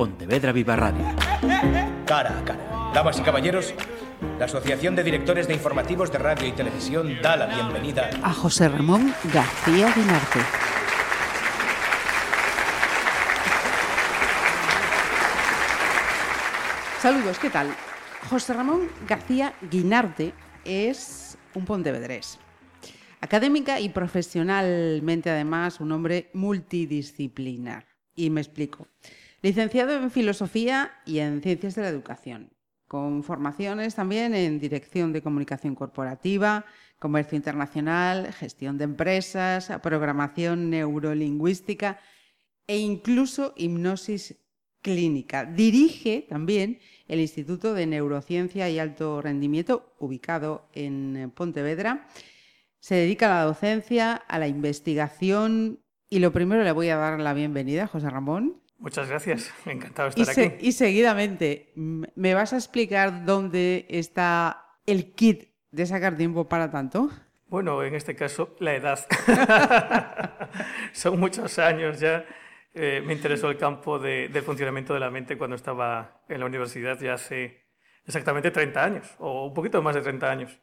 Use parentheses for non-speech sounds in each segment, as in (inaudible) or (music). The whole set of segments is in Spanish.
Pontevedra Viva Radio. Cara a cara. Damas y caballeros, la Asociación de Directores de Informativos de Radio y Televisión da la bienvenida a José Ramón García Guinarte. Saludos, ¿qué tal? José Ramón García Guinarte es un pontevedrés. Académica y profesionalmente, además, un hombre multidisciplinar. Y me explico. Licenciado en Filosofía y en Ciencias de la Educación, con formaciones también en Dirección de Comunicación Corporativa, Comercio Internacional, Gestión de Empresas, Programación Neurolingüística e incluso Hipnosis Clínica. Dirige también el Instituto de Neurociencia y Alto Rendimiento, ubicado en Pontevedra. Se dedica a la docencia, a la investigación y lo primero le voy a dar la bienvenida, José Ramón. Muchas gracias, encantado de estar aquí. Y seguidamente, ¿me vas a explicar dónde está el kit de sacar tiempo para tanto? Bueno, en este caso, la edad. (laughs) Son muchos años ya eh, me interesó el campo del funcionamiento de la mente cuando estaba en la universidad ya hace exactamente 30 años, o un poquito más de 30 años.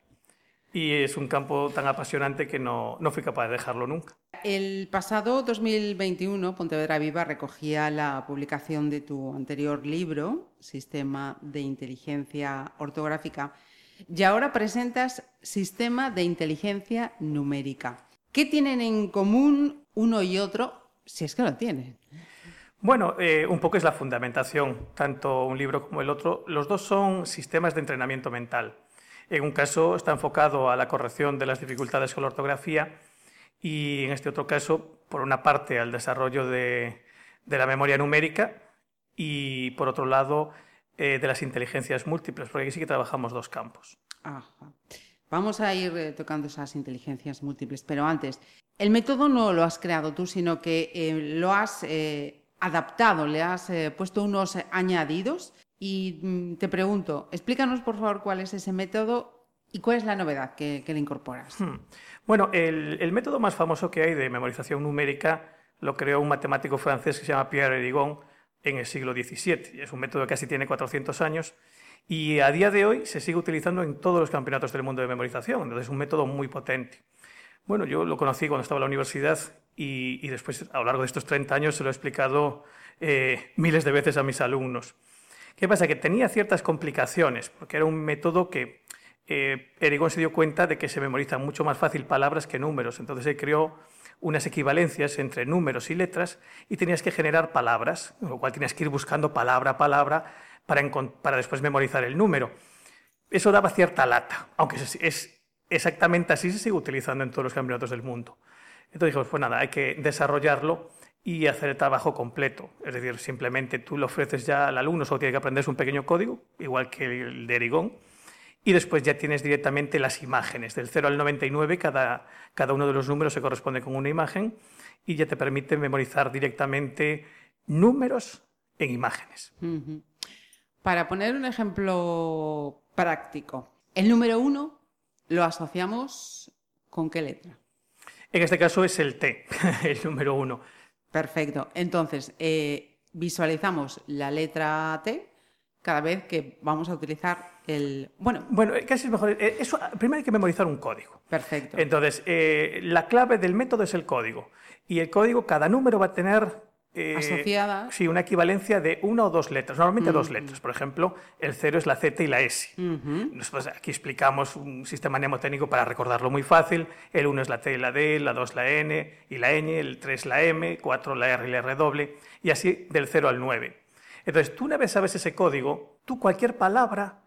Y es un campo tan apasionante que no, no fui capaz de dejarlo nunca. El pasado 2021, Pontevedra Viva recogía la publicación de tu anterior libro, Sistema de Inteligencia Ortográfica, y ahora presentas Sistema de Inteligencia Numérica. ¿Qué tienen en común uno y otro si es que lo tiene. Bueno, eh, un poco es la fundamentación, tanto un libro como el otro. Los dos son sistemas de entrenamiento mental. En un caso está enfocado a la corrección de las dificultades con la ortografía y en este otro caso, por una parte, al desarrollo de, la memoria numérica y por otro lado, eh, de las inteligencias múltiples, porque aquí sí que trabajamos dos campos. Vamos a ir eh, tocando esas inteligencias múltiples, pero antes, el método no lo has creado tú, sino que eh, lo has adaptado, le has puesto unos añadidos. Y mm, te pregunto, explícanos por favor cuál es ese método y cuál es la novedad que, le incorporas. Hmm. Bueno, el, método más famoso que hay de memorización numérica lo creó un matemático francés que se llama Pierre Erigon en el siglo XVII. Es un método que casi tiene 400 años y a día de hoy se sigue utilizando en todos los campeonatos del mundo de memorización, es un método muy potente. Bueno, yo lo conocí cuando estaba en la universidad y, después, a lo largo de estos 30 años, se lo he explicado eh, miles de veces a mis alumnos. ¿Qué pasa? Que tenía ciertas complicaciones, porque era un método que eh, Erigón se dio cuenta de que se memorizan mucho más fácil palabras que números, entonces él creó unas equivalencias entre números y letras y tenías que generar palabras, con lo cual tenías que ir buscando palabra a palabra para, después memorizar el número. Eso daba cierta lata, aunque es, exactamente así se sigue utilizando en todos los campeonatos del mundo. Entonces dijimos, pues nada, hay que desarrollarlo y hacer el trabajo completo. Es decir, simplemente tú lo ofreces ya al alumno, solo tiene que aprenderse un pequeño código, igual que el de Erigón, y después ya tienes directamente las imágenes. Del 0 al 99, cada, cada uno de los números se corresponde con una imagen y ya te permite memorizar directamente números en imágenes. Para poner un ejemplo práctico, el número uno lo asociamos con qué letra? En este caso es el T, (laughs) el número uno. Perfecto. Entonces, eh, visualizamos la letra T cada vez que vamos a utilizar el... Bueno, bueno casi es mejor. Eh, eso, primero hay que memorizar un código. Perfecto. Entonces, eh, la clave del método es el código. Y el código, cada número va a tener eh, asociada. Sí, una equivalencia de una o dos letras, normalmente dos letras. Por ejemplo, el cero es la Z y la S. Nosotros aquí explicamos un sistema mnemotécnico para recordarlo muy fácil. El 1 es la T y la D, la 2 la N y la Ñ, el 3 la M, 4 la R y la R doble, y así del 0 al 9. Entonces, tú una vez sabes ese código, tú cualquier palabra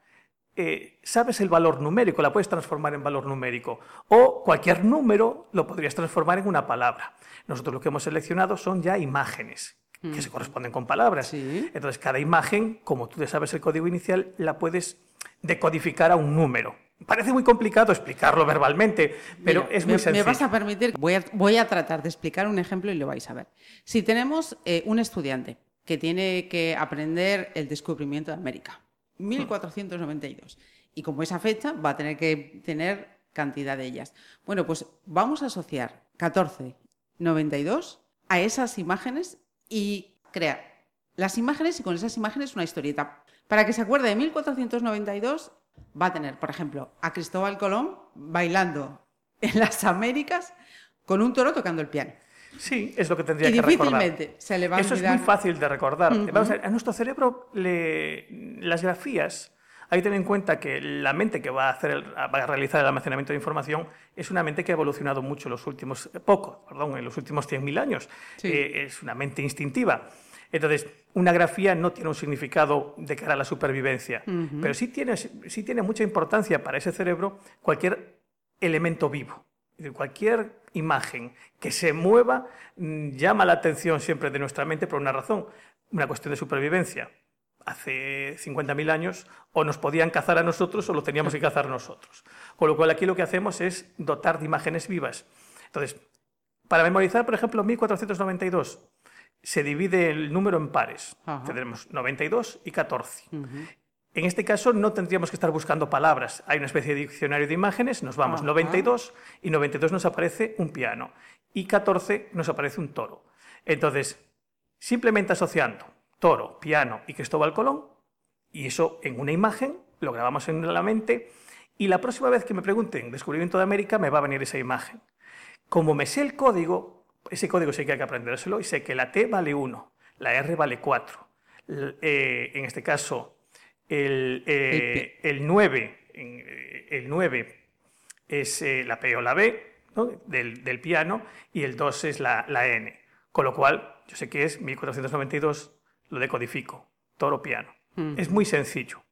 eh, sabes el valor numérico, la puedes transformar en valor numérico. O cualquier número lo podrías transformar en una palabra. Nosotros lo que hemos seleccionado son ya imágenes que mm. se corresponden con palabras. Entonces, cada imagen, como tú ya sabes el código inicial, la puedes decodificar a un número. Parece muy complicado explicarlo verbalmente, pero es muy sencillo. Me vas a permitir, voy a, tratar de explicar un ejemplo y lo vais a ver. Si tenemos eh, un estudiante que tiene que aprender el descubrimiento de América, 1492. Y como esa fecha va a tener que tener cantidad de ellas. Bueno, pues vamos a asociar 1492 a esas imágenes y crear las imágenes y con esas imágenes una historieta. Para que se acuerde de 1492, va a tener, por ejemplo, a Cristóbal Colón bailando en las Américas con un toro tocando el piano. Sí, es lo que tendría y que recordar. difícilmente se le va a Eso es muy fácil de recordar. Vamos a, ver, a nuestro cerebro le- las grafías, hay que tener en cuenta que la mente que va a, hacer el- va a realizar el almacenamiento de información es una mente que ha evolucionado mucho en los últimos, eh, poco, perdón, en los últimos 100.000 años. Sí. Eh, es una mente instintiva. Entonces, una grafía no tiene un significado de cara a la supervivencia, pero sí tiene, sí tiene mucha importancia para ese cerebro cualquier elemento vivo. Cualquier imagen que se mueva mm, llama la atención siempre de nuestra mente por una razón, una cuestión de supervivencia. Hace 50.000 años o nos podían cazar a nosotros o lo teníamos que cazar nosotros. Con lo cual aquí lo que hacemos es dotar de imágenes vivas. Entonces, para memorizar, por ejemplo, 1492, se divide el número en pares. Ajá. Tendremos 92 y 14. En este caso no tendríamos que estar buscando palabras. Hay una especie de diccionario de imágenes, nos vamos Ajá. 92 y 92 nos aparece un piano y 14 nos aparece un toro. Entonces, simplemente asociando toro, piano y Cristóbal Colón, y eso en una imagen, lo grabamos en la mente, y la próxima vez que me pregunten descubrimiento de América me va a venir esa imagen. Como me sé el código, ese código sí que hay que aprendérselo y sé que la T vale 1, la R vale 4. L- eh, en este caso, el, eh, el 9, en, eh, el 9 es eh, la P o la B ¿no? del, del piano y el 2 es la, la N. Con lo cual, yo sé que es 1492, lo decodifico, toro piano. Es muy sencillo.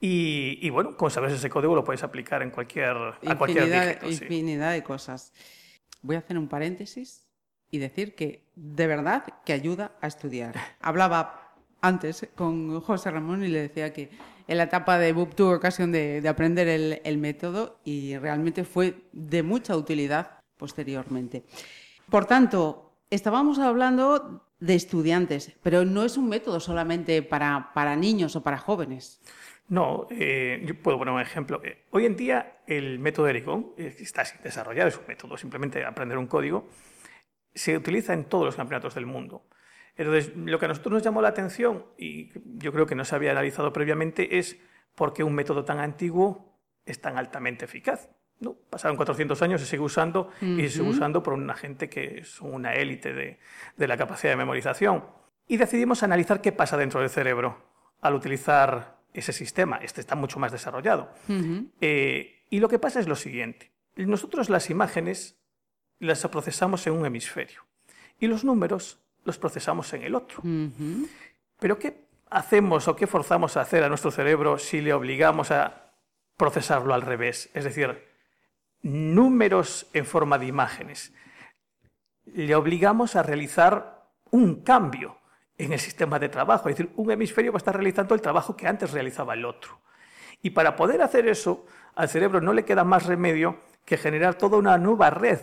Y, y bueno, con saber ese código lo puedes aplicar en cualquier, a cualquier infinidad, sí. infinidad de cosas. Voy a hacer un paréntesis y decir que de verdad que ayuda a estudiar. Hablaba (laughs) antes con José Ramón y le decía que en la etapa de BUP tuve ocasión de, de aprender el, método y realmente fue de mucha utilidad posteriormente. Por tanto, estábamos hablando de estudiantes, pero no es un método solamente para, para niños o para jóvenes. No, eh, yo puedo poner un ejemplo. Eh, hoy en día el método Ericon eh, está sin desarrollar, es un método, simplemente aprender un código, se utiliza en todos los campeonatos del mundo. Entonces, lo que a nosotros nos llamó la atención, y yo creo que no se había analizado previamente, es por qué un método tan antiguo es tan altamente eficaz. ¿no? Pasaron 400 años, se sigue usando y se sigue usando por una gente que es una élite de, de la capacidad de memorización. Y decidimos analizar qué pasa dentro del cerebro al utilizar ese sistema. Este está mucho más desarrollado. Eh, y lo que pasa es lo siguiente. Nosotros las imágenes las procesamos en un hemisferio y los números los procesamos en el otro. Pero ¿qué hacemos o qué forzamos a hacer a nuestro cerebro si le obligamos a procesarlo al revés? Es decir, números en forma de imágenes. Le obligamos a realizar un cambio en el sistema de trabajo. Es decir, un hemisferio va a estar realizando el trabajo que antes realizaba el otro. Y para poder hacer eso, al cerebro no le queda más remedio que generar toda una nueva red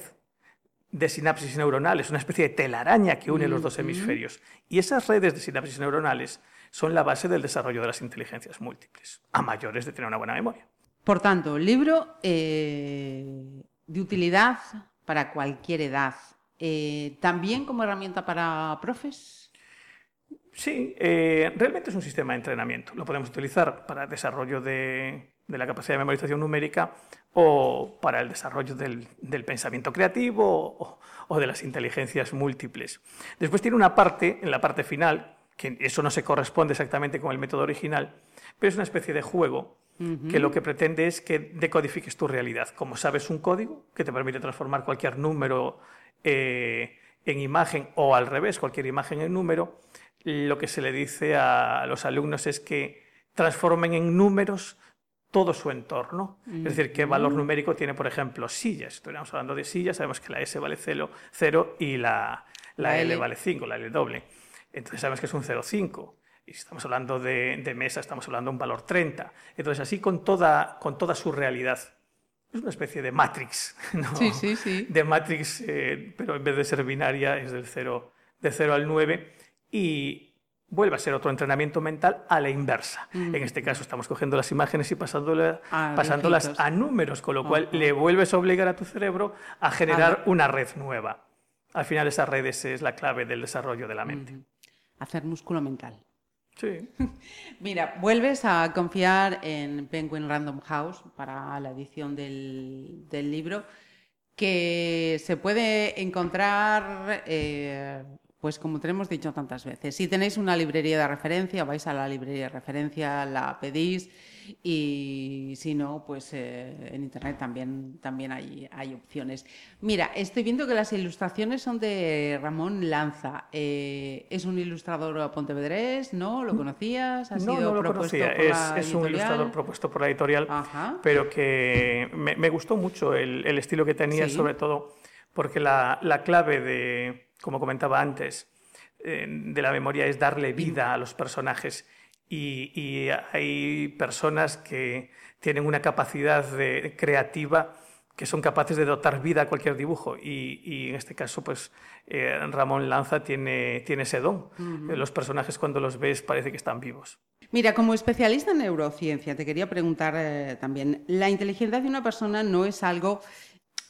de sinapsis neuronales, una especie de telaraña que une los dos hemisferios. Y esas redes de sinapsis neuronales son la base del desarrollo de las inteligencias múltiples, a mayores de tener una buena memoria. Por tanto, libro eh, de utilidad para cualquier edad. Eh, También como herramienta para profes. Sí, eh, realmente es un sistema de entrenamiento. Lo podemos utilizar para desarrollo de, de la capacidad de memorización numérica o para el desarrollo del, del pensamiento creativo o, o, de las inteligencias múltiples. Después tiene una parte, en la parte final, que eso no se corresponde exactamente con el método original, pero es una especie de juego uh -huh. que lo que pretende es que decodifiques tu realidad. Como sabes un código que te permite transformar cualquier número eh, en imagen o al revés, cualquier imagen en número, lo que se le dice a los alumnos es que transformen en números todo su entorno. Mm. Es decir, qué valor numérico tiene, por ejemplo, sillas. Estuviéramos hablando de sillas, sabemos que la S vale 0, 0 y la, la, la L. L vale 5, la L doble. Entonces sabemos que es un 0,5. Y si estamos hablando de, de, mesa, estamos hablando de un valor 30. Entonces, así con toda, con toda su realidad. Es una especie de Matrix, (laughs) ¿no? Sí, sí, sí. De Matrix, eh, pero en vez de ser binaria, es del 0, de 0 al 9. Y vuelve a ser otro entrenamiento mental a la inversa. Mm. En este caso estamos cogiendo las imágenes y pasándolas, a, pasándolas a números, con lo cual le vuelves a obligar a tu cerebro a generar una red nueva. Al final esa red es la clave del desarrollo de la mente. Hacer músculo mental. Sí. (laughs) Mira, vuelves a confiar en Penguin Random House para la edición del, del libro, que se puede encontrar eh, pues como tenemos dicho tantas veces, si tenéis una librería de referencia, vais a la librería de referencia, la pedís y si no, pues eh, en internet también, también hay, hay, opciones. Mira, estoy viendo que las ilustraciones son de Ramón Lanza. Eh, ¿Es un ilustrador pontevedrés? ¿No? ¿Lo conocías? ¿Ha no, no lo conocía. es, un ilustrador propuesto por la editorial, pero que me, gustó mucho el, estilo que tenía, sobre todo porque la, la clave de como comentaba antes, eh, de la memoria es darle vida a los personajes. Y, hay personas que tienen una capacidad de, creativa que son capaces de dotar vida a cualquier dibujo. Y, en este caso, pues eh, Ramón Lanza tiene, tiene ese don. Los personajes cuando los ves parece que están vivos. Mira, como especialista en neurociencia, te quería preguntar eh, también, la inteligencia de una persona no es algo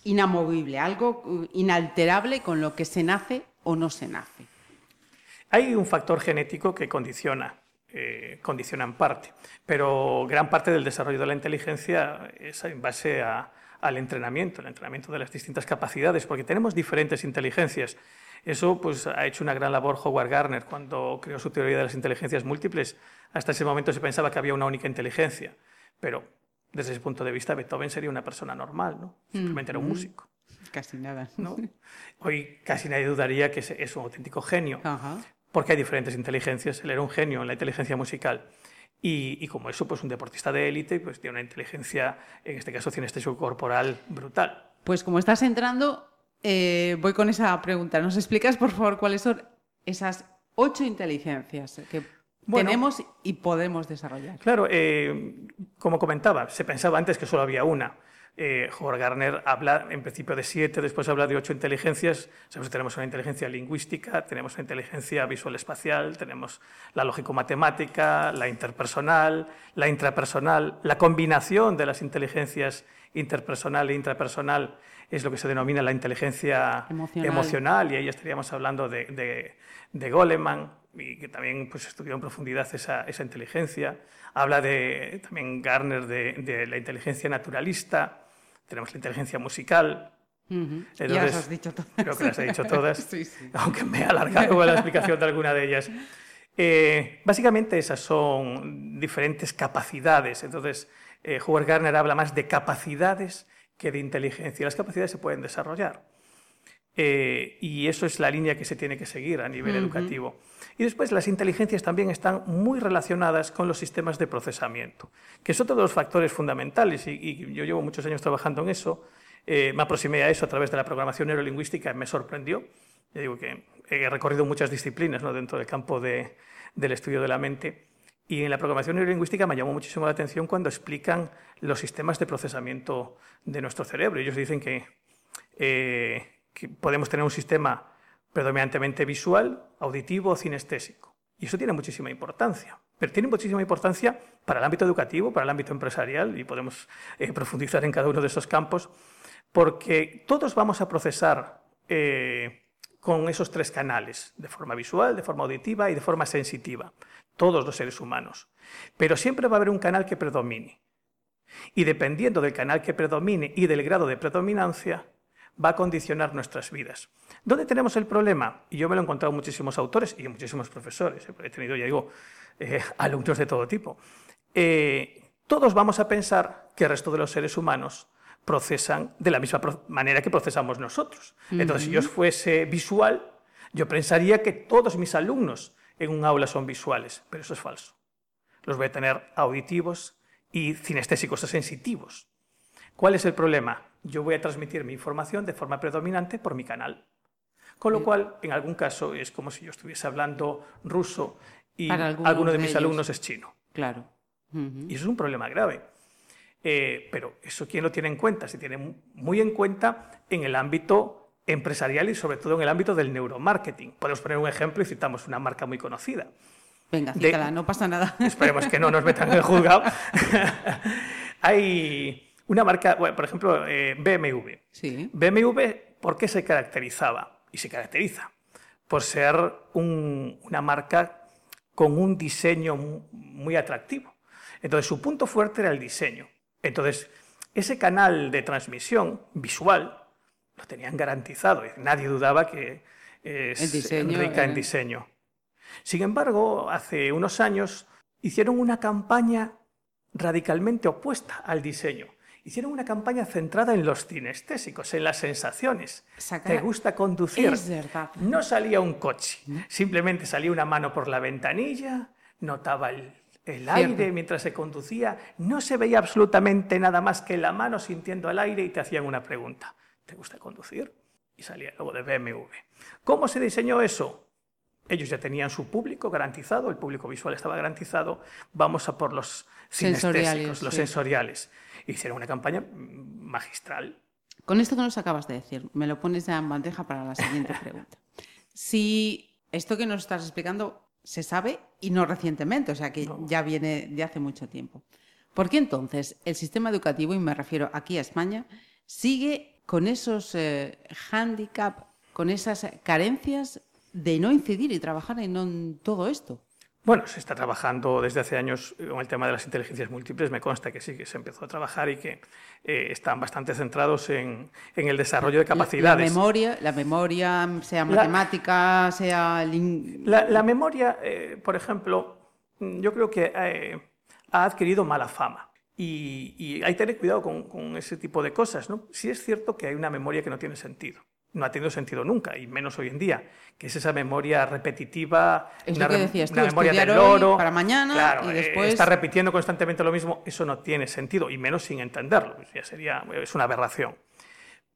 inamovible, algo uh, inalterable con lo que se nace o no se nace. Hay un factor genético que condiciona, eh, condiciona en parte, pero gran parte del desarrollo de la inteligencia es en base al entrenamiento, el entrenamiento de las distintas capacidades, porque tenemos diferentes inteligencias. Eso pues, ha hecho una gran labor Howard Gardner cuando creó su teoría de las inteligencias múltiples. Hasta ese momento se pensaba que había una única inteligencia, pero desde ese punto de vista, Beethoven sería una persona normal, ¿no? Simplemente era un músico. Casi nada. ¿no? (laughs) Hoy casi nadie dudaría que es un auténtico genio, porque hay diferentes inteligencias. Él era un genio en la inteligencia musical. Y, como eso, pues un deportista de élite, pues tiene una inteligencia, en este caso, cinestésico corporal brutal. Pues como estás entrando, eh, voy con esa pregunta. ¿Nos explicas, por favor, cuáles son esas ocho inteligencias que tenemos y podemos desarrollar. Claro, eh, como comentaba, se pensaba antes que solo había una. Eh, Howard Gardner habla en principio de siete, después habla de ocho inteligencias. tenemos una inteligencia lingüística, tenemos una inteligencia visual espacial, tenemos la lógico-matemática, la interpersonal, la intrapersonal. La combinación de las inteligencias interpersonal e intrapersonal es lo que se denomina la inteligencia emocional, y ahí estaríamos hablando de, de, de Goleman y que también pues, estudió en profundidad esa, esa inteligencia. Habla de, también Garner de, de, la inteligencia naturalista, tenemos la inteligencia musical. ya las has dicho todas. Creo que las he dicho todas, (laughs) aunque me he alargado la (laughs) explicación de alguna de ellas. Eh, básicamente esas son diferentes capacidades. Entonces, eh, Howard Gardner habla más de capacidades que de inteligencia. Las capacidades se pueden desarrollar. Eh, y eso es la línea que se tiene que seguir a nivel educativo. Y después las inteligencias también están muy relacionadas con los sistemas de procesamiento, que son todos los factores fundamentales. Y, yo llevo muchos años trabajando en eso. Eh, me aproximé a eso a través de la programación neurolingüística y me sorprendió. Yo digo que he recorrido muchas disciplinas ¿no? dentro del campo de, del estudio de la mente. Y en la programación neurolingüística me llamó muchísimo la atención cuando explican los sistemas de procesamiento de nuestro cerebro. Ellos dicen que eh, que podemos tener un sistema predominantemente visual, auditivo o cinestésico. Y eso tiene muchísima importancia. Pero tiene muchísima importancia para el ámbito educativo, para el ámbito empresarial, y podemos eh, profundizar en cada uno de esos campos, porque todos vamos a procesar eh, con esos tres canales, de forma visual, de forma auditiva y de forma sensitiva, todos los seres humanos. Pero siempre va a haber un canal que predomine. Y dependiendo del canal que predomine y del grado de predominancia, va a condicionar nuestras vidas. ¿Dónde tenemos el problema? Y yo me lo he encontrado muchísimos autores y muchísimos profesores. He tenido, ya digo, eh, (laughs) alumnos de todo tipo. Eh, todos vamos a pensar que el resto de los seres humanos procesan de la misma manera que procesamos nosotros. Entonces, si yo fuese visual, yo pensaría que todos mis alumnos en un aula son visuales, pero eso es falso. Los voy a tener auditivos y cinestésicos o sensitivos. ¿Cuál es el problema? Yo voy a transmitir mi información de forma predominante por mi canal. Con lo cual, en algún caso, es como si yo estuviese hablando ruso y alguno de, mis alumnos es chino. Claro. Y eso es un problema grave. Eh, pero eso, ¿quién lo tiene en cuenta? Se tiene muy en cuenta en el ámbito empresarial y sobre todo en el ámbito del neuromarketing. Podemos poner un ejemplo y citamos una marca muy conocida. Venga, cítala, no pasa nada. Esperemos que no nos metan en el juzgado. (laughs) (laughs) Hay una marca, por ejemplo, eh, BMW. Sí. BMW, ¿por qué se caracterizaba? Y se caracteriza por ser una marca con un diseño muy atractivo. Entonces, su punto fuerte era el diseño. Entonces, ese canal de transmisión visual lo tenían garantizado. Nadie dudaba que es rica en diseño. Sin embargo, hace unos años hicieron una campaña radicalmente opuesta al diseño. Hicieron una campaña centrada en los cinestésicos, en las sensaciones. ¿Te gusta conducir? No salía un coche, simplemente salía una mano por la ventanilla, notaba el, aire mientras se conducía, no se veía absolutamente nada más que la mano sintiendo el aire y te hacían una pregunta. ¿Te gusta conducir? Y salía luego de BMW. ¿Cómo se diseñó eso? Ellos ya tenían su público garantizado, el público visual estaba garantizado, vamos a por los sensoriales, los sensoriales. Hicieron una campaña magistral. Con esto que nos acabas de decir, me lo pones ya en bandeja para la siguiente (laughs) pregunta. Si esto que nos estás explicando se sabe y no recientemente, o sea que ya viene de hace mucho tiempo. ¿Por qué entonces el sistema educativo, y me refiero aquí a España, sigue con esos eh, handicaps, con esas carencias de no incidir y trabajar en, todo esto? Bueno, se está trabajando desde hace años con el tema de las inteligencias múltiples. Me consta que sí, que se empezó a trabajar y que eh, están bastante centrados en, el desarrollo de capacidades. La, memoria, la memoria, sea matemática, sea... La, memoria, eh, por ejemplo, yo creo que eh, ha adquirido mala fama. Y, hay que tener cuidado con, con, ese tipo de cosas. ¿no? Sí es cierto que hay una memoria que no tiene sentido no ha tenido sentido nunca, y menos hoy en día, que es esa memoria repetitiva, es una, memoria del loro, para mañana y eh, después... está repitiendo constantemente lo mismo, eso no tiene sentido, y menos sin entenderlo, ya sería, es una aberración.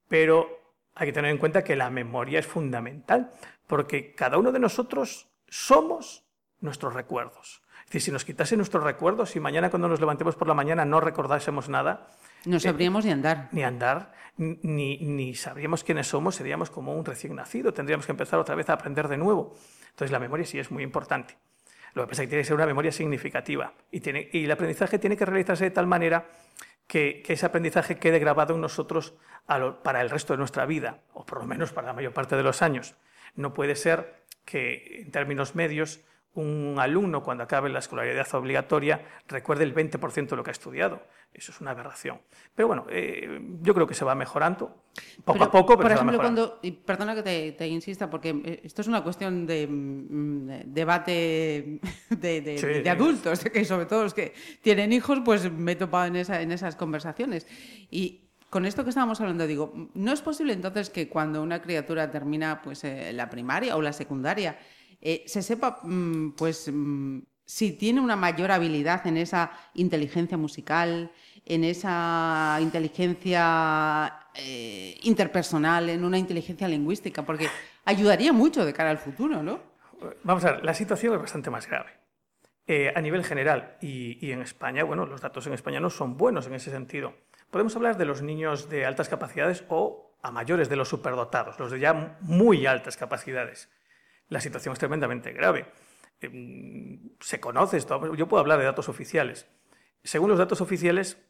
Pero hay que tener en cuenta que la memoria es fundamental, porque cada uno de nosotros somos nuestros recuerdos. Decir, si nos quitase nuestros recuerdos y mañana cuando nos levantemos por la mañana no recordásemos nada, no sabríamos ni andar. Ni andar, ni, ni sabríamos quiénes somos, seríamos como un recién nacido, tendríamos que empezar otra vez a aprender de nuevo. Entonces la memoria sí es muy importante. Lo que pasa es que tiene que ser una memoria significativa y, tiene, y el aprendizaje tiene que realizarse de tal manera que, que ese aprendizaje quede grabado en nosotros para el resto de nuestra vida, o por lo menos para la mayor parte de los años. No puede ser que en términos medios un alumno cuando acabe la escolaridad obligatoria recuerde el 20% de lo que ha estudiado. Eso es una aberración. Pero bueno, eh, yo creo que se va mejorando, poco a poco, pero Por ejemplo, cuando, y perdona que te, insista, porque eh, esto es una cuestión de, mm, debate (laughs) de, adultos, (laughs) que sobre todo los que tienen hijos, pues me he topado en, esa, en esas conversaciones. Y con esto que estábamos hablando, digo, ¿no es posible entonces que cuando una criatura termina pues, eh, la primaria o la secundaria, se sepa mm, pues mm, si tiene una mayor habilidad en esa inteligencia musical, en esa inteligencia eh, interpersonal, en una inteligencia lingüística, porque ayudaría mucho de cara al futuro, ¿no? Vamos a ver, la situación es bastante más grave. Eh, a nivel general y, en España, bueno, los datos en España no son buenos en ese sentido. Podemos hablar de los niños de altas capacidades o a mayores de los superdotados, los de ya muy altas capacidades. La situación es tremendamente grave. Em, se conoce esto. Yo puedo hablar de datos oficiales. Según los datos oficiales,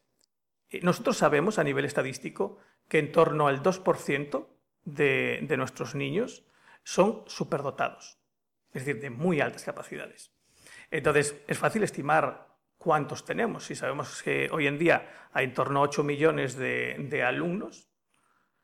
eh, nosotros sabemos a nivel estadístico que en torno al 2% de, de nuestros niños son superdotados, es decir, de muy altas capacidades. Entonces, es fácil estimar cuántos tenemos. Si sabemos que hoy en día hay en torno a 8 millones de, de alumnos,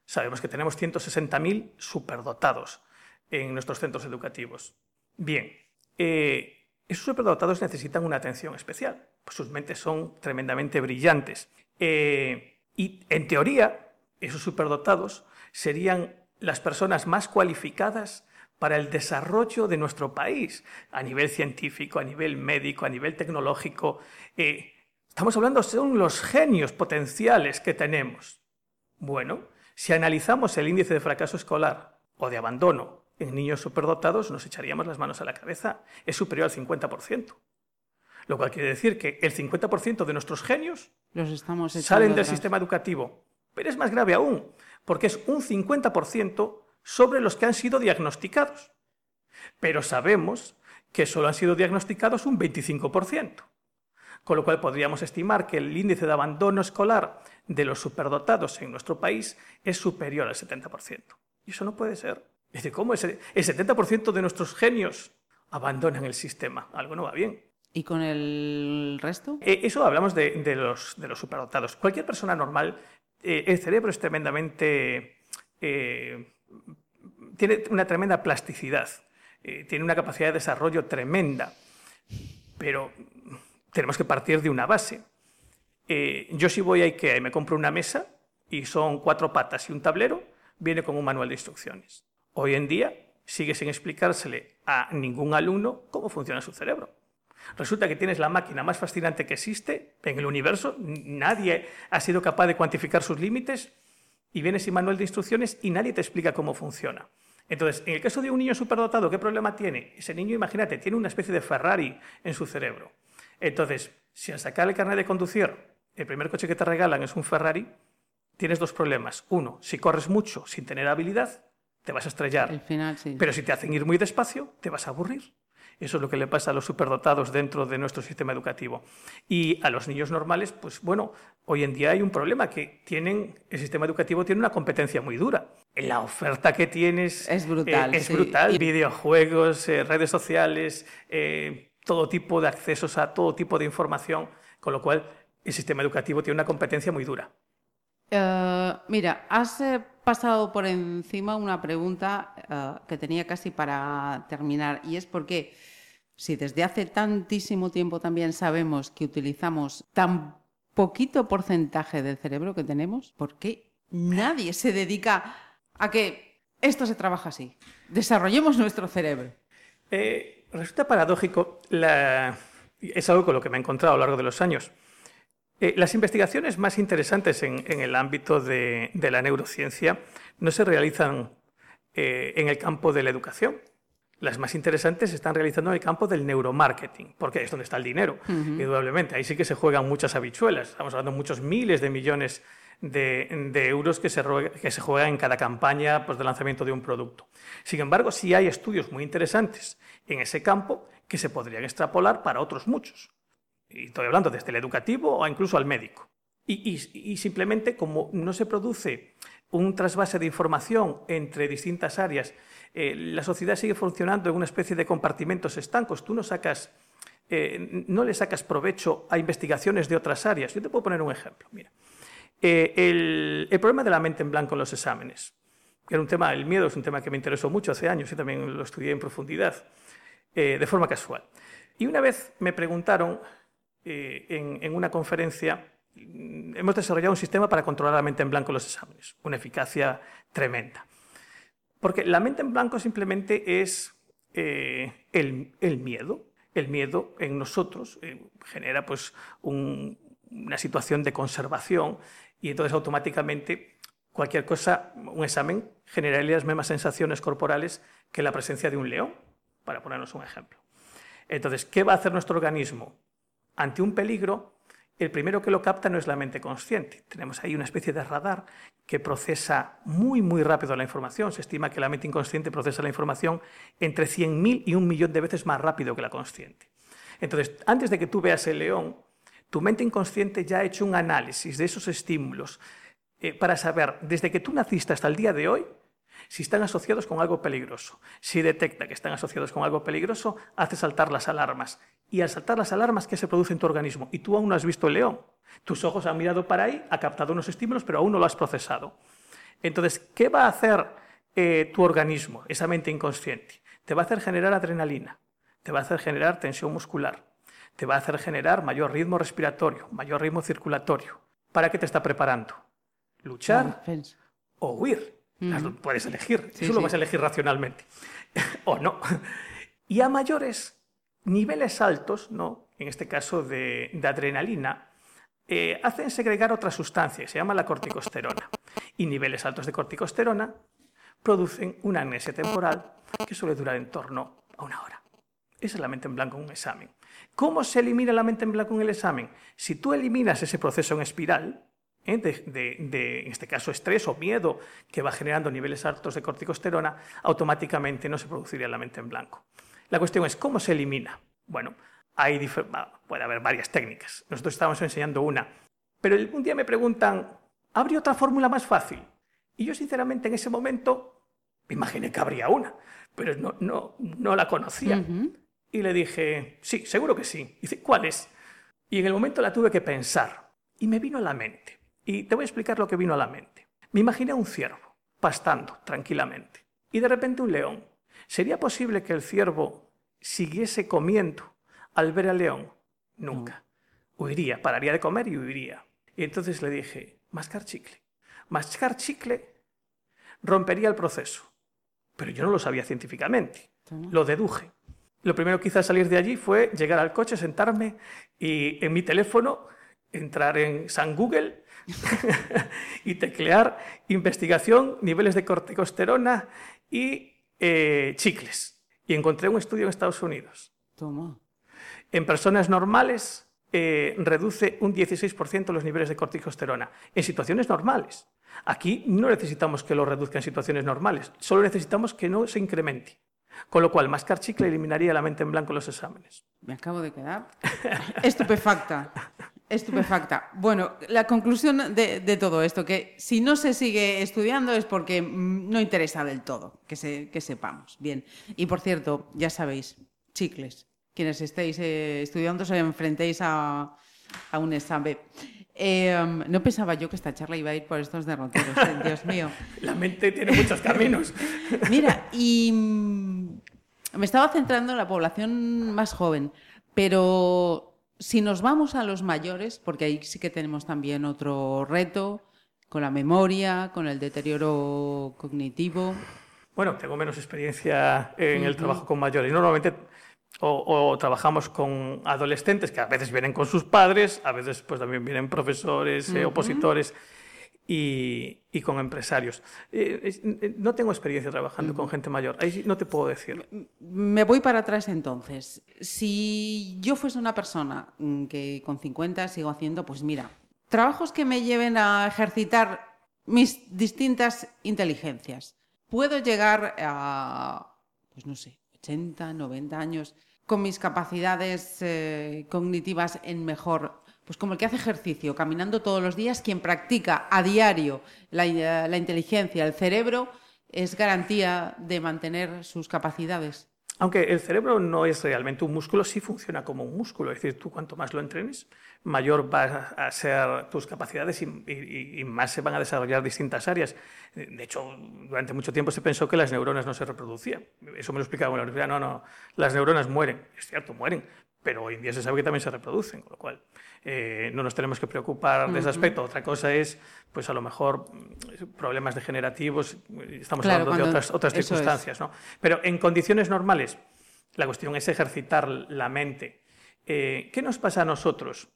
sabemos que tenemos 160.000 superdotados en nuestros centros educativos. Bien, eh, esos superdotados necesitan una atención especial, pues sus mentes son tremendamente brillantes. Eh, y en teoría, esos superdotados serían las personas más cualificadas para el desarrollo de nuestro país, a nivel científico, a nivel médico, a nivel tecnológico. Eh, estamos hablando, son los genios potenciales que tenemos. Bueno, si analizamos el índice de fracaso escolar o de abandono niños superdotados nos echaríamos las manos a la cabeza. Es superior al 50%. Lo cual quiere decir que el 50% de nuestros genios salen del sistema educativo. Pero es más grave aún, porque es un 50% sobre los que han sido diagnosticados. Pero sabemos que solo han sido diagnosticados un 25%. Con lo cual podríamos estimar que el índice de abandono escolar de los superdotados en nuestro país es superior al 70%. Y eso no puede ser. Es decir, ¿cómo el 70% de nuestros genios abandonan el sistema? Algo no va bien. ¿Y con el resto? Eh, eso hablamos de, los, de los superdotados. Cualquier persona normal, eh, el cerebro es tremendamente... Eh, tiene una tremenda plasticidad, tiene una capacidad de desarrollo tremenda, pero tenemos que partir de una base. yo si voy a IKEA y me compro una mesa y son cuatro patas y un tablero, viene con un manual de instrucciones. Hoy en día sigue sin explicársele a ningún alumno cómo funciona su cerebro. Resulta que tienes la máquina más fascinante que existe en el universo, nadie ha sido capaz de cuantificar sus límites y vienes sin manual de instrucciones y nadie te explica cómo funciona. Entonces, en el caso de un niño superdotado, ¿qué problema tiene? Ese niño, imagínate, tiene una especie de Ferrari en su cerebro. Entonces, si al sacar el carnet de conducir, el primer coche que te regalan es un Ferrari, tienes dos problemas. Uno, si corres mucho sin tener habilidad, te vas a estrellar. El final, sí. Pero si te hacen ir muy despacio, te vas a aburrir. Eso es lo que le pasa a los superdotados dentro de nuestro sistema educativo. Y a los niños normales, pues bueno, hoy en día hay un problema que tienen, el sistema educativo tiene una competencia muy dura. La oferta que tienes es brutal. Eh, es brutal. Videojuegos, eh, redes sociales, eh, todo tipo de accesos a todo tipo de información, con lo cual el sistema educativo tiene una competencia muy dura. mira, has pasado por encima una pregunta que tenía casi para terminar y es por qué si desde hace tantísimo tiempo también sabemos que utilizamos tan poquito porcentaje del cerebro que tenemos, ¿por qué nadie se dedica a que esto se trabaja así? Desarrollemos nuestro cerebro. Eh, resulta paradójico, es algo con lo que me he encontrado a lo largo de los años. Eh, las investigaciones más interesantes en, el ámbito de, la neurociencia no se realizan eh, en el campo de la educación, las más interesantes se están realizando en el campo del neuromarketing, porque es donde está el dinero, indudablemente. Ahí sí que se juegan muchas habichuelas. Estamos hablando de muchos miles de millones de, euros que se, que se, juegan en cada campaña pues, de lanzamiento de un producto. Sin embargo, sí hay estudios muy interesantes en ese campo que se podrían extrapolar para otros muchos. Y estoy hablando desde el educativo o incluso al médico. y simplemente como no se produce un trasvase de información entre distintas áreas eh, la sociedad sigue funcionando en una especie de compartimentos estancos. Tú no sacas, eh, no le sacas provecho a investigaciones de otras áreas. Yo te puedo poner un ejemplo. Mira, eh, el, problema de la mente en blanco en los exámenes, era un tema, el miedo es un tema que me interesó mucho hace años y también lo estudié en profundidad, de forma casual. Y una vez me preguntaron en, en una conferencia hemos desarrollado un sistema para controlar la mente en blanco en los exámenes, una eficacia tremenda. Porque la mente en blanco simplemente es eh, el, miedo. El miedo en nosotros eh, genera pues, una situación de conservación y entonces automáticamente cualquier cosa, un examen, generaría las mismas sensaciones corporales que la presencia de un león, para ponernos un ejemplo. Entonces, ¿qué va a hacer nuestro organismo? Ante un peligro, el primero que lo capta no es la mente consciente. Tenemos ahí una especie de radar que procesa muy, muy rápido la información. Se estima que la mente inconsciente procesa la información entre 100.000 y un millón de veces más rápido que la consciente. Entonces, antes de que tú veas el león, tu mente inconsciente ya ha hecho un análisis de esos estímulos eh, para saber, desde que tú naciste hasta el día de hoy, si están asociados con algo peligroso. Si detecta que están asociados con algo peligroso, hace saltar las alarmas. Y al saltar las alarmas, ¿qué se produce en tu organismo? Y tú aún no has visto el león. Tus ojos han mirado para ahí, ha captado unos estímulos, pero aún no lo has procesado. Entonces, ¿qué va a hacer eh, tu organismo, esa mente inconsciente? Te va a hacer generar adrenalina, te va a hacer generar tensión muscular, te va a hacer generar mayor ritmo respiratorio, mayor ritmo circulatorio. ¿Para qué te está preparando? ¿Luchar o huir? Puedes elegir, eso lo vas a elegir racionalmente. (laughs) o no. Y a mayores niveles altos, ¿no? en este caso de, adrenalina, eh, hacen segregar otra sustancia se llama la corticosterona. Y niveles altos de corticosterona producen una amnesia temporal que suele durar en torno a una hora. Esa es la mente en blanco en un examen. ¿Cómo se elimina la mente en blanco en el examen? Si tú eliminas ese proceso en espiral, ¿eh? de, en este caso, estrés o miedo que va generando niveles altos de corticosterona, automáticamente no se produciría la mente en blanco. La cuestión es, ¿cómo se elimina? Bueno, hay puede haber varias técnicas. Nosotros estamos enseñando una. Pero un día me preguntan, ¿habría otra fórmula más fácil? Y yo, sinceramente, en ese momento Me imaginé que habría una, pero no, no, no la conocía. Y le dije, sí, seguro que sí. dice, ¿cuál es? Y en el momento la tuve que pensar. Y me vino a la mente. Y te voy a explicar lo que vino a la mente. Me imaginé a un ciervo, pastando tranquilamente. Y de repente un león. ¿Sería posible que el ciervo siguiese comiendo al ver al león? Nunca. Huiría, pararía de comer y huiría. Y entonces le dije, mascar chicle. Mascar chicle rompería el proceso. Pero yo no lo sabía científicamente. Lo deduje. Lo primero que hice al salir de allí fue llegar al coche, sentarme y en mi teléfono entrar en San Google (laughs) y teclear investigación, niveles de corticosterona y eh, chicles. Y encontré un estudio en Estados Unidos. Toma. En personas normales eh, reduce un 16% los niveles de corticosterona en situaciones normales. Aquí no necesitamos que lo reduzca en situaciones normales, solo necesitamos que no se incremente. Con lo cual, mascar chicle eliminaría la mente en blanco en los exámenes. Me acabo de quedar (laughs) estupefacta. Estupefacta. Bueno, la conclusión de, todo esto, que si no se sigue estudiando es porque no interesa del todo, que, se, que sepamos. Bien. Y por cierto, ya sabéis, chicles, quienes estéis eh, estudiando, se enfrentéis a, a un examen. Eh, no pensaba yo que esta charla iba a ir por estos derroteros, eh, Dios mío. (laughs) La mente tiene muchos caminos. (laughs) Mira, y mm, me estaba centrando en la población más joven, pero si nos vamos a los mayores, porque ahí sí que tenemos también otro reto con la memoria, con el deterioro cognitivo. Bueno, tengo menos experiencia en el trabajo con mayores. Normalmente o, trabajamos con adolescentes que a veces vienen con sus padres, a veces pues también vienen profesores, eh, opositores y, con empresarios. Eh, eh, no tengo experiencia trabajando con gente mayor, ahí no te puedo decir. Me voy para atrás entonces. Si yo fuese una persona mm, que con 50 sigo haciendo, pues mira, trabajos que me lleven a ejercitar mis distintas inteligencias. Puedo llegar a, pues no sé, 80, 90 años con mis capacidades eh, cognitivas en mejor, pues como el que hace ejercicio, caminando todos los días, quien practica a diario la, eh, la inteligencia, el cerebro, es garantía de mantener sus capacidades. Aunque el cerebro no es realmente un músculo, sí funciona como un músculo. Es decir, tú cuanto más lo entrenes, mayor van a ser tus capacidades y, más se van a desarrollar distintas áreas. De hecho, durante mucho tiempo se pensó que las neuronas no se reproducían. Eso me lo explicaba en la. No, no, las neuronas mueren. Es cierto, mueren, pero hoy en día se sabe que también se reproducen, con lo cual eh, no nos tenemos que preocupar de ese aspecto. Otra cosa es, pues a lo mejor, problemas degenerativos, estamos hablando de otras, otras circunstancias. ¿no? Pero en condiciones normales, la cuestión es ejercitar la mente. Eh, ¿Qué nos pasa a nosotros?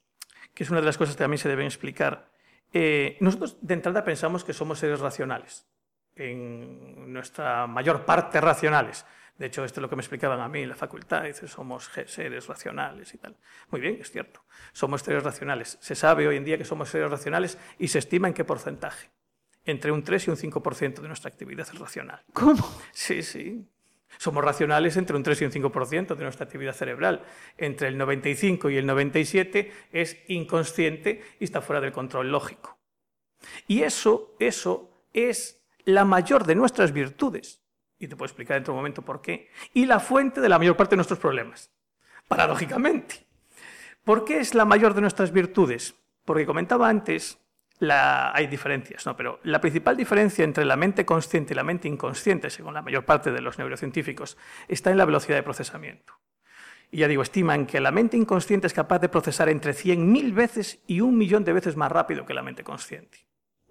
Que es una de las cosas que también se deben explicar. Eh, nosotros de entrada pensamos que somos seres racionales, en nuestra mayor parte racionales. De hecho, esto es lo que me explicaban a mí en la facultad. Dice, somos seres racionales y tal. Muy bien, es cierto. Somos seres racionales. Se sabe hoy en día que somos seres racionales y se estima en qué porcentaje. Entre un 3 y un 5% de nuestra actividad es racional. ¿Cómo? Sí, sí. Somos racionales entre un 3 y un 5% de nuestra actividad cerebral. Entre el 95 y el 97 es inconsciente y está fuera del control lógico. Y eso, eso es la mayor de nuestras virtudes y te puedo explicar de un momento por qué, y la fuente de la mayor parte de nuestros problemas, paradójicamente. ¿Por qué es la mayor de nuestras virtudes? Porque comentaba antes, la, hay diferencias, ¿no? pero la principal diferencia entre la mente consciente y la mente inconsciente, según la mayor parte de los neurocientíficos, está en la velocidad de procesamiento. Y ya digo, estiman que la mente inconsciente es capaz de procesar entre 100.000 veces y un millón de veces más rápido que la mente consciente.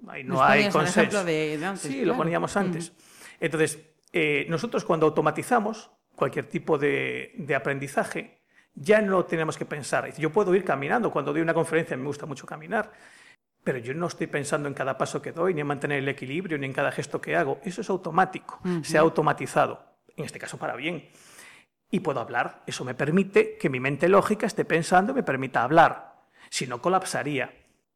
Ahí no hay consenso. De, antes, sí, lo poníamos antes. Entonces, eh, nosotros cuando automatizamos cualquier tipo de, aprendizaje, ya no tenemos que pensar. Yo puedo ir caminando, cuando doy una conferencia me gusta mucho caminar, pero yo no estoy pensando en cada paso que doy, ni en mantener el equilibrio, ni en cada gesto que hago. Eso es automático, se ha automatizado, en este caso para bien. Y puedo hablar, eso me permite que mi mente lógica esté pensando y me permita hablar. Si no, colapsaría.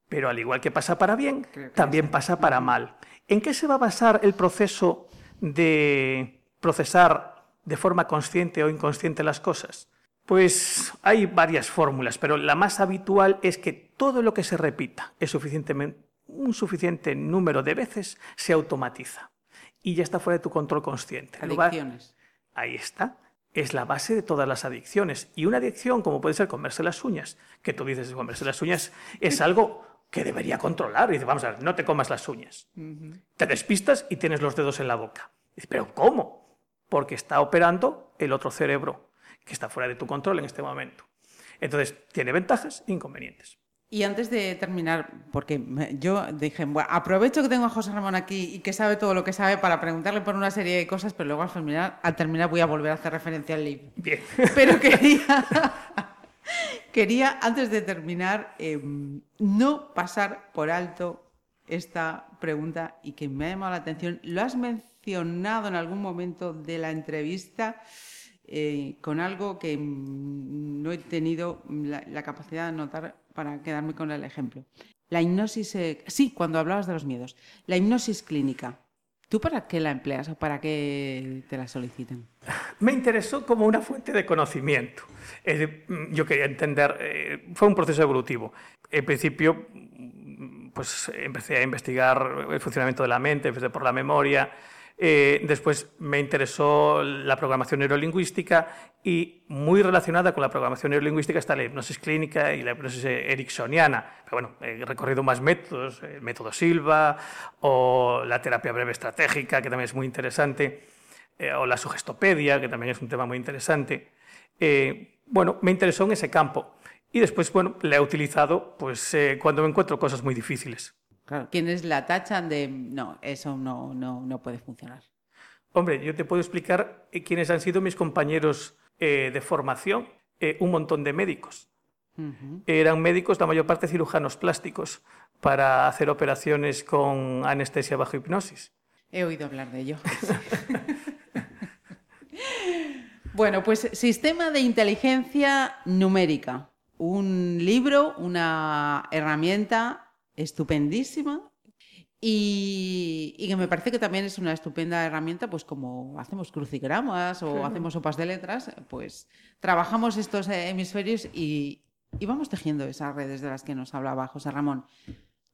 Pero al igual que pasa para bien, también pasa para mal. ¿En qué se va a basar el proceso de procesar de forma consciente o inconsciente las cosas? Pues hay varias fórmulas, pero la más habitual es que todo lo que se repita es suficientemente, un suficiente número de veces se automatiza. y ya está fuera de tu control consciente. Adicciones. Ahí está. Es la base de todas las adicciones. Y una adicción, como puede ser comerse las uñas, que tú dices comerse las uñas, es algo que debería controlar. Y dice, vamos a ver, no te comas las uñas. Te despistas y tienes los dedos en la boca. Dice, pero ¿cómo? Porque está operando el otro cerebro, que está fuera de tu control en este momento. Entonces, tiene ventajas e inconvenientes. Y antes de terminar, porque yo dije, bueno, aprovecho que tengo a José Ramón aquí y que sabe todo lo que sabe para preguntarle por una serie de cosas, pero luego al terminar, al terminar voy a volver a hacer referencia al libro. Bien. Pero quería, (laughs) quería antes de terminar, em, no pasar por alto esta pregunta y que me ha llamado la atención. Lo has mencionado en algún momento de la entrevista. Eh, con algo que mm, no he tenido la, capacidad de notar para quedarme con el ejemplo. La hipnosis, eh, sí, cuando hablabas de los miedos, la hipnosis clínica. ¿Tú para qué la empleas o para qué te la solicitan? Me interesó como una fuente de conocimiento. Mm, yo quería entender, eh, fue un proceso evolutivo. En principio, mm, pues empecé a investigar el funcionamiento de la mente, empecé por la memoria, eh, después me interesó la programación neurolingüística y muy relacionada con la programación neurolingüística está la hipnosis clínica y la hipnosis ericksoniana. Pero bueno, he recorrido más métodos, el método Silva o la terapia breve estratégica, que también es muy interesante, eh, o la sugestopedia, que también es un tema muy interesante. Eh, bueno, me interesó en ese campo. Y después, bueno, la he utilizado pues, cuando me encuentro cosas muy difíciles. Claro. Quienes la tachan de no, eso no, no, no puede funcionar. Hombre, yo te puedo explicar eh, quiénes han sido mis compañeros eh, de formación. Eh, un montón de médicos. Eran médicos, la mayor parte cirujanos plásticos, para hacer operaciones con anestesia bajo hipnosis. He oído hablar de ello. (laughs) bueno, pues Sistema de Inteligencia Numérica. Un libro, una herramienta estupendísima y, que me parece que también es una estupenda herramienta, pues como hacemos crucigramas o hacemos sopas de letras, pues trabajamos estos hemisferios y, vamos tejiendo esas redes de las que nos hablaba José Ramón.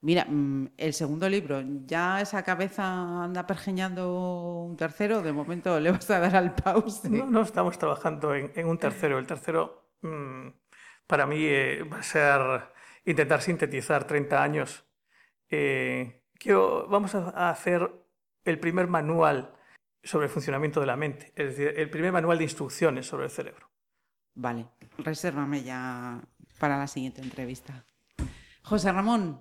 Mira, mm, el segundo libro, ya esa cabeza anda pergeñando un tercero, de momento le vas a dar al pause. No, estamos trabajando en, un tercero. El tercero, mm, para mí, eh, va a ser intentar sintetizar 30 años. Eh, quiero, vamos a hacer el primer manual sobre el funcionamiento de la mente, es decir, el primer manual de instrucciones sobre el cerebro. Vale, resérvame ya para la siguiente entrevista. José Ramón,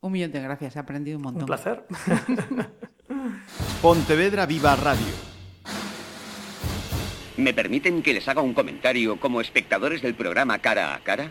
un millón de gracias, he aprendido un montón. Un placer. (laughs) Pontevedra Viva Radio. ¿Me permiten que les haga un comentario como espectadores del programa Cara a Cara?